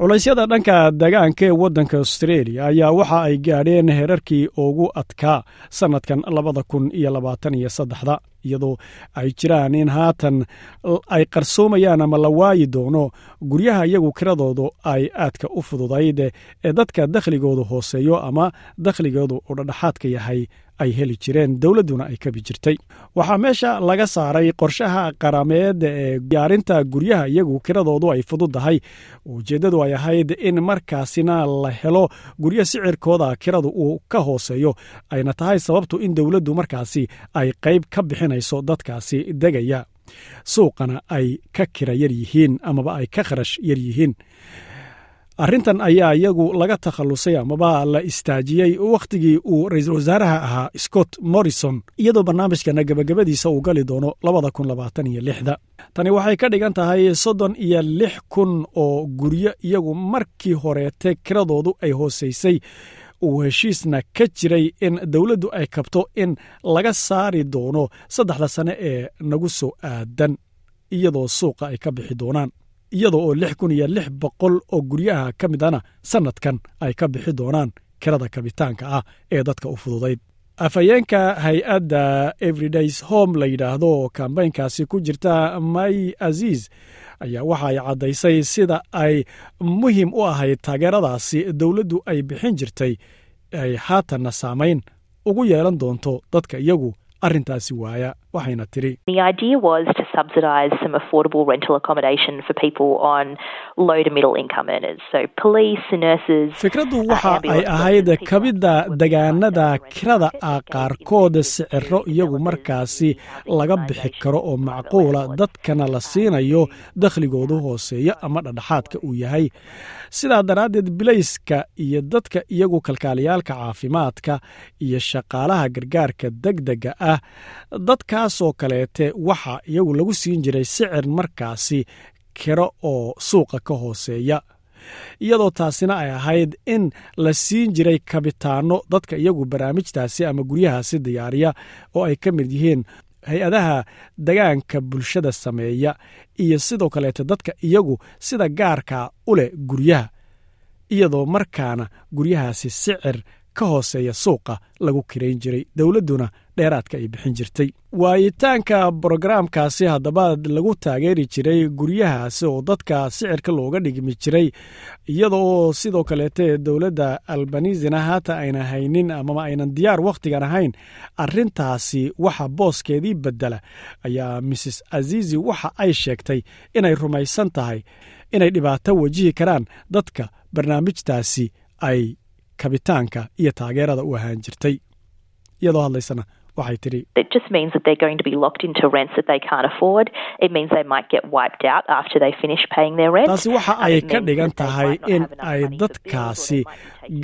culaysyada dhanka degaanka ee waddanka austreeliya ayaa waxa ay gaadheen heerarkii ugu adkaa sannadkan labada kun iyo labaatan iyo saddexda iyadoo ay jiraan in haatan ay qarsoomayaan ama la waayi doono guryaha iyagu kiradoodu ay aadka u fududayd ee dadka dakhligoodu hooseeyo ama dakhligoodu u dhadhaxaadka yahay ay heli jireen dowladduna ay kabi jirtay. Waxaa meesha laga saaray qorshaha qarameed ee diyaarinta guryaha iyagu kiradoodu ay fududdahay ujeeddadu ay ahayd in markaasina la helo guryo sicirkooda kiradu uu ka hooseeyo. Ayna tahay sababtu in dowladdu markaasi ay qayb ka bixinayso dadkaasi degaya. Suuqana ay ka kira yar yihiin amaba ay ka kharash yar yihiin arrintan ayaa iyagu laga takhallusay amaba la istaajiyey wakhtigii uu ra'iisul wasaaraha ahaa scott morrison iyadoo barnaamijkana gebagabadiisa uu gali doono tani waxay ka dhigan tahay soddon iyo lix kun oo guryo iyagu markii horeete kiradoodu ay hoosaysay uu heshiisna ka jiray in dowladdu ay kabto in laga saari doono saddexda sane ee nagu soo aadan iyadoo suuqa ay ka bixi doonaan iyadoo oo lix kun iyo lix boqol oo guryaha ka midana sannadkan ay ka bixi doonaan kirada kabitaanka ah ee dadka u fududayd. Afhayeenka hay'adda everydays home la yidhaahdo oo kambaynkaasi ku jirta may aziiz ayaa waxa ay caddaysay sida ay muhiim u ahayd taageeradaasi dowladdu ay bixin jirtay ay haatanna saamayn ugu yeelan doonto dadka iyagu arrintaasi waaya waxayna tiri fikraddu waxa ay ahayd kabidda degaanada kirada ah qaarkood siciro iyagu markaasi laga bixi karo oo macquula dadkana la siinayo dakhligoodu hooseeya ama dhadhaxaadka uu yahay. Sidaa daraaddeed bilayska iyo dadka iyagu kalkaaliyaalka caafimaadka iyo shaqaalaha gargaarka degdega ah dadkaasoo kaleete waxa iyagu lagu siin jiray sicir markaasi kiro oo suuqa ka hooseeya. Iyadoo taasina ay ahayd in la siin jiray kabitaanno dadka iyagu barnaamijtaasi ama guryahaasi diyaariya oo ay ka mid yihiin hay'adaha degaanka bulshada sameeya iyo sidoo kaleete dadka iyagu sida gaarka u leh guryaha iyadoo markaana guryahaasi sicir ka hooseeya suuqa lagu kirayn jiray. Dowladduna dheeraadka ay bixin jirtay. Waayitaanka brogaraamkaasi haddaba lagu taageeri jiray guryahaasi oo dadka sicirka looga dhigmi jiray iyadoo sidoo kaleete dowladda albanisina haata ayna haynin amama aynan diyaar wakhtigan ahayn arrintaasi waxa booskeedii bedela ayaa mrs azizi waxa ay sheegtay inay rumaysan tahay inay dhibaato wajihi karaan dadka barnaamijtaasi ay kabitaanka iyo taageerada u ahaan jirtay. Iyadoo hadlaysana waxay tidhi taasi waxa ay ka dhigan tahay in ay dadkaasi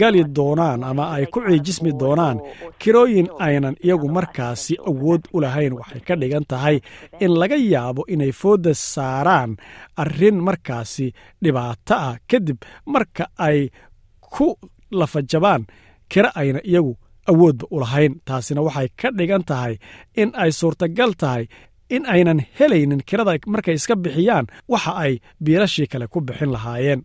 gali doonaan ama ay ku ciijismi doonaan. kirooyin aynan iyagu markaasi awood u lahayn waxay ka dhigan tahay in laga yaabo inay foodda saaraan arrin markaasi dhibaato ah. Kadib marka ay ku lafajabaan kira ayna iyagu awoodba u lahayn. Taasina waxay ka dhigan tahay in ay suurtagal tahay in aynan helaynin kirada markay iska bixiyaan waxa ay biilashii kale ku bixin lahaayeen.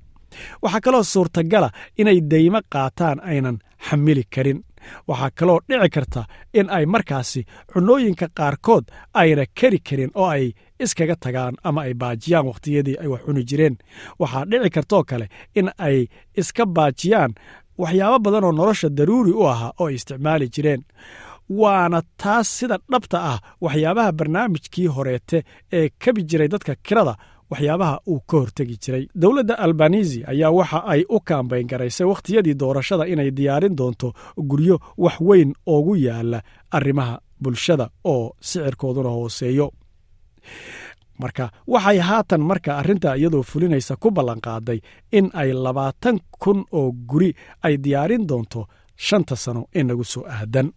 Waxaa kaloo suurtagala inay daymo qaataan aynan xamili karin. Waxaa kaloo dhici karta in ay markaasi cunooyinka qaarkood ayna keri karin oo ay iskaga tagaan ama ay baajiyaan wakhtiyadii ay wax cuni jireen. Waxaa dhici kartoo kale in ay iska baajiyaan waxyaabo badan oo nolosha daruuri u ahaa oo ay isticmaali jireen. Waana taas sida dhabta ah waxyaabaha barnaamijkii horeete ee kabi jiray dadka kirada waxyaabaha uu ka hortegi jiray. Dowladda albanisi ayaa waxa ay u kaambayn garaysay wakhtiyadii doorashada inay diyaarin doonto guryo wax weyn oogu yaalla arrimaha bulshada oo sicirkooduna hooseeyo marka waxay haatan marka arrinta iyadoo fulinaysa ku ballanqaaday in ay labaatan kun oo guri ay diyaarin doonto shanta sano ee nagu soo aadan.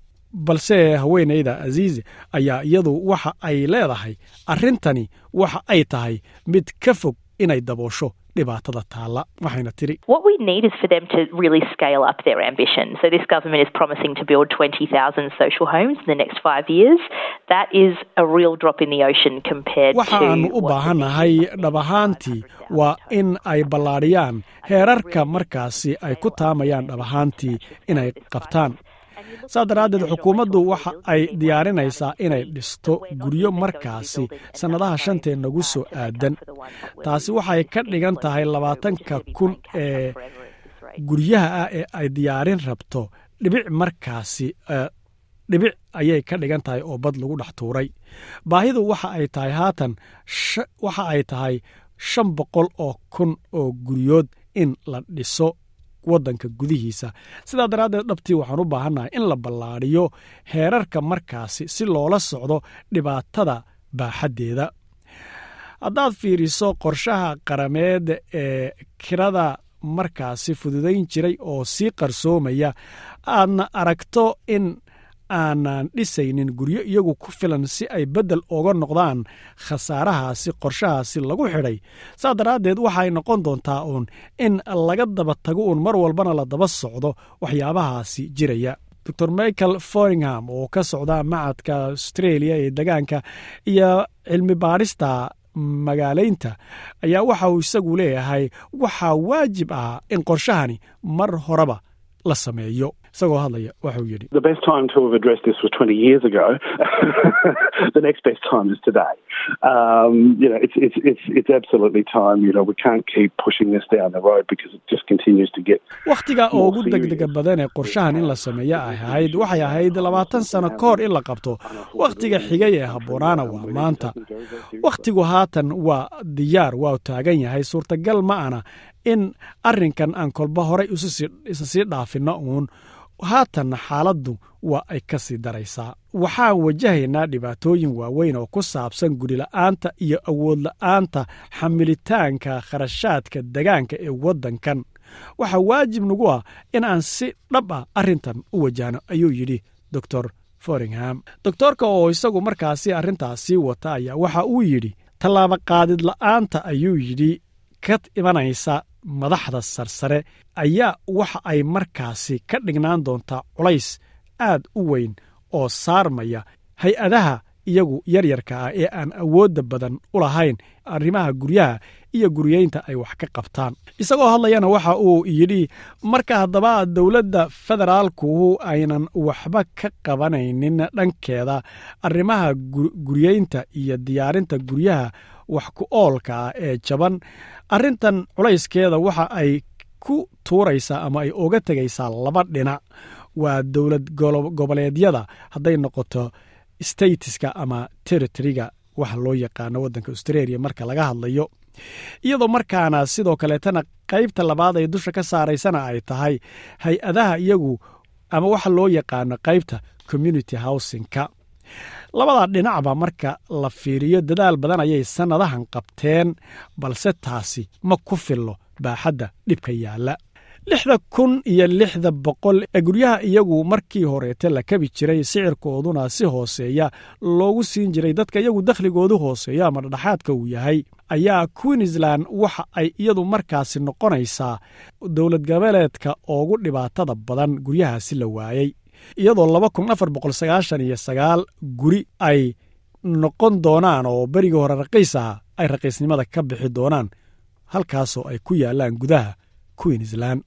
Balse haweenayda aziizi ayaa iyadu waxa ay leedahay arrintani waxa ay tahay mid ka fog inay daboosho dhibaatada taalla waxayna tiri What we need is for them to really scale up their ambition. So this government is promising to build 20,000 social homes in the next five years. That is a real drop in the ocean compared waxa aanu u baahannahay dhab ahaantii waa in ay ballaadhiyaan heerarka markaasi ay ku taamayaan dhab ahaantii inay qabtaan saa daraaddeed xukuumaddu waxa ay diyaarinaysaa inay dhisto guryo markaasi sannadaha shantee nagu soo aadan. Taasi waxay ka dhigan tahay labaatanka kun ee guryaha ah ee ay diyaarin rabto. Dhibic markaasi eh, dhibic ayay ka dhigan tahay oo bad lagu dhex tuuray. Baahidu waxa ay tahay haatan waxa ay tahay shan boqol oo kun oo guryood in la dhiso waddanka gudihiisa. Sidaa daraaddeed dhabtii waxaan u baahannahay in la ballaadhiyo heerarka markaasi si loola socdo dhibaatada baaxaddeeda. Haddaad fiiriso qorshaha qarameed ee kirada markaasi fududayn jiray oo sii qarsoomaya aadna aragto in aanan dhisaynin guryo iyagu ku filan si ay beddel uga noqdaan khasaarahaasi qorshahaasi lagu xidhay. Saa daraaddeed waxay noqon doontaa uun in laga daba tago uun mar walbana la daba socdo waxyaabahaasi jiraya. Dor michael foringham oo ka socda macadka australia ee degaanka iyo cilmi baadhista magaalaynta ayaa waxa uu isagu leeyahay waxaa waajib ah in qorshahani mar horeba la sameeyo isagoo hadlaya waxauu yidhi The best time to have addressed this was 20 years ago. the next best time is today. Um, you know, it's, it's, it's, it's absolutely time. You know, we can't keep pushing this down the road because it just continues to get. wakhtiga ugu degdega badan ee qorshahan in la sameeyo ay ahayd waxay ahayd labaatan sano ka hor in la qabto wakhtiga xigay ee habboonaana waa maanta wakhtigu haatan waa diyaar waa taagan yahay suurtagal ma ana in arrinkan aan kolba horay isa sii dhaafinno uun haatanna xaaladdu waa ay ka sii daraysaa. Waxaan wajahaynaa dhibaatooyin waaweyn oo ku saabsan gurila'aanta iyo awoodla'aanta xamilitaanka kharashaadka degaanka ee waddankan. Waxaa waajib nagu ah in aan si dhab ah arrintan u wajahno ayuu yidhi dor foringham. Doktorka oo isagu markaasi arrintaasi wata ayaa waxa uu yidhi tallaabo la'aanta ayuu yidhi ka imanaysa madaxda sarsare ayaa waxa ay markaasi ka dhignaan doontaa culays aad u weyn oo saarmaya hay'adaha iyagu yaryarka ah ee aan awoodda badan u lahayn arrimaha guryaha iyo guryeynta ay wax ka qabtaan. Isagoo hadlayana waxa uu yidhi marka haddaba dowladda federaalku aynan waxba ka qabanaynin dhankeeda arrimaha guryeynta iyo diyaarinta guryaha wax ku oolka ah ee jaban. Arrintan culayskeeda waxa ay ku tuuraysaa ama ay oga tegaysaa laba dhinac. Waa dowlad goboleedyada hadday noqoto statiska ama territoriga waxa loo yaqaano waddanka australia marka laga hadlayo. Iyadoo markaana sidoo kaleetana qaybta labaad ay dusha ka saaraysana ay tahay hay'adaha iyagu ama waxa loo yaqaano qaybta community housingka labada dhinacba marka la fiiriyo dadaal badan ayay sannadahan qabteen balse taasi ma ku fillo baaxadda dhibka yaalla. Lixda kun iyo lixda boqol ee guryaha iyagu markii horeete la kabi jiray sicirkooduna si hooseeya loogu siin jiray dadka iyagu dakhligoodu hooseeyo ama dhadhaxaadka uu yahay ayaa queensland waxa ay iyadu markaasi noqonaysaa dowlad goboleedka ugu dhibaatada badan guryahaasi la waayey iyadoo laba kun afar boqol sagaashan iyo sagaal guri ay noqon doonaan oo berigii hore raqiis ah ay raqiisnimada ka bixi doonaan halkaasoo ay ku yaalaan gudaha queensland.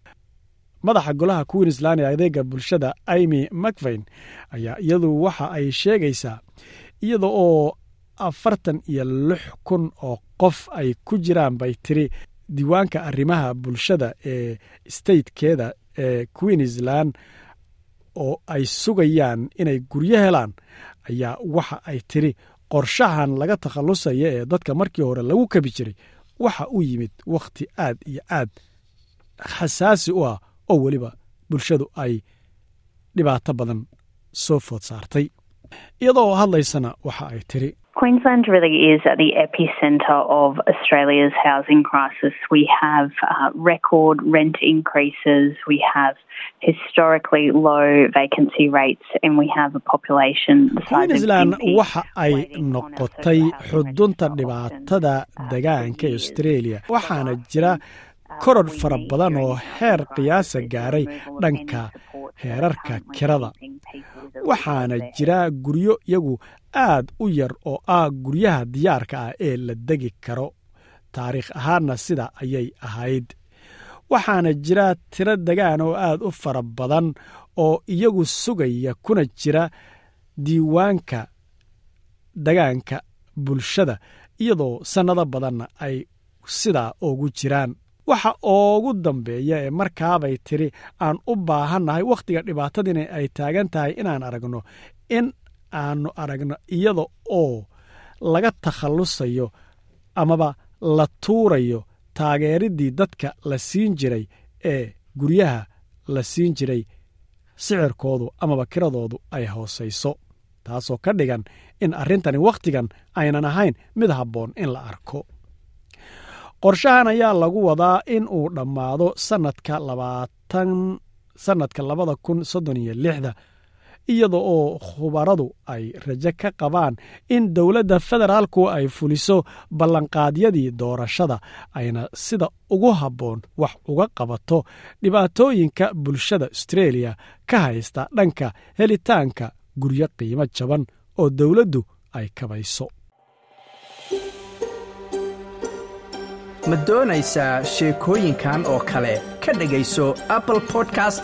Madaxa golaha queensland ee adeega bulshada imy macvain ayaa iyadu waxa ay sheegaysaa iyada oo afartan iyo lix kun oo qof ay ku jiraan bay tiri diiwaanka arrimaha bulshada ee statekeeda ee queensland oo ay sugayaan inay guryo helaan ayaa waxa ay tiri qorshahan laga takhallusaya ee dadka markii hore lagu kabi jiray. Waxa u yimid wakhti aad iyo aad xasaasi u ah oo weliba bulshadu ay dhibaato badan soo food saartay. Iyadoo hadlaysana waxa ay tiri Queensland really is at the epicentre of Australia's housing crisis. We have uh, record rent increases, we have historically low vacancy rates, and we have a population. queensland waxa ay noqotay xudunta dhibaatada degaanka australia waxaana jira koror fara badan oo heer qiyaasa gaaray dhanka heerarka kirada waxaana jira guryo iyagu aad u yar oo ah guryaha diyaarka ah ee la degi karo. Taariikh ahaanna sida ayay ahayd. Waxaana jira tiro degaan oo aad u fara badan oo iyagu sugaya kuna jira diiwaanka degaanka bulshada iyadoo sannado badanna ay sidaa ugu jiraan. Waxa oogu dambeeya ee markaabay tiri aan u baahannahay wakhtiga dhibaatadiina ay taagan tahay inaan aragno in aanu aragno iyada oo laga takhallusayo amaba la tuurayo taageeridii dadka la siin jiray ee guryaha la siin jiray sicirkoodu amaba kiradoodu ay hoosayso. Taasoo ka dhigan in arrintani wakhtigan aynan ahayn mid habboon in la arko. Qorshahan ayaa lagu wadaa in uu dhammaado sanadka sannadka labada kun soddon iyo lixda iyada oo khubaradu ay rajo ka qabaan in dowladda federaalku ay fuliso ballanqaadyadii doorashada ayna sida ugu habboon wax uga qabato dhibaatooyinka bulshada australia ka haysta dhanka helitaanka guryo qiimo jaban oo dowladdu ay kabayso. Ma doonaysaa sheekooyinkan oo kale? Ka dhegayso apple podcast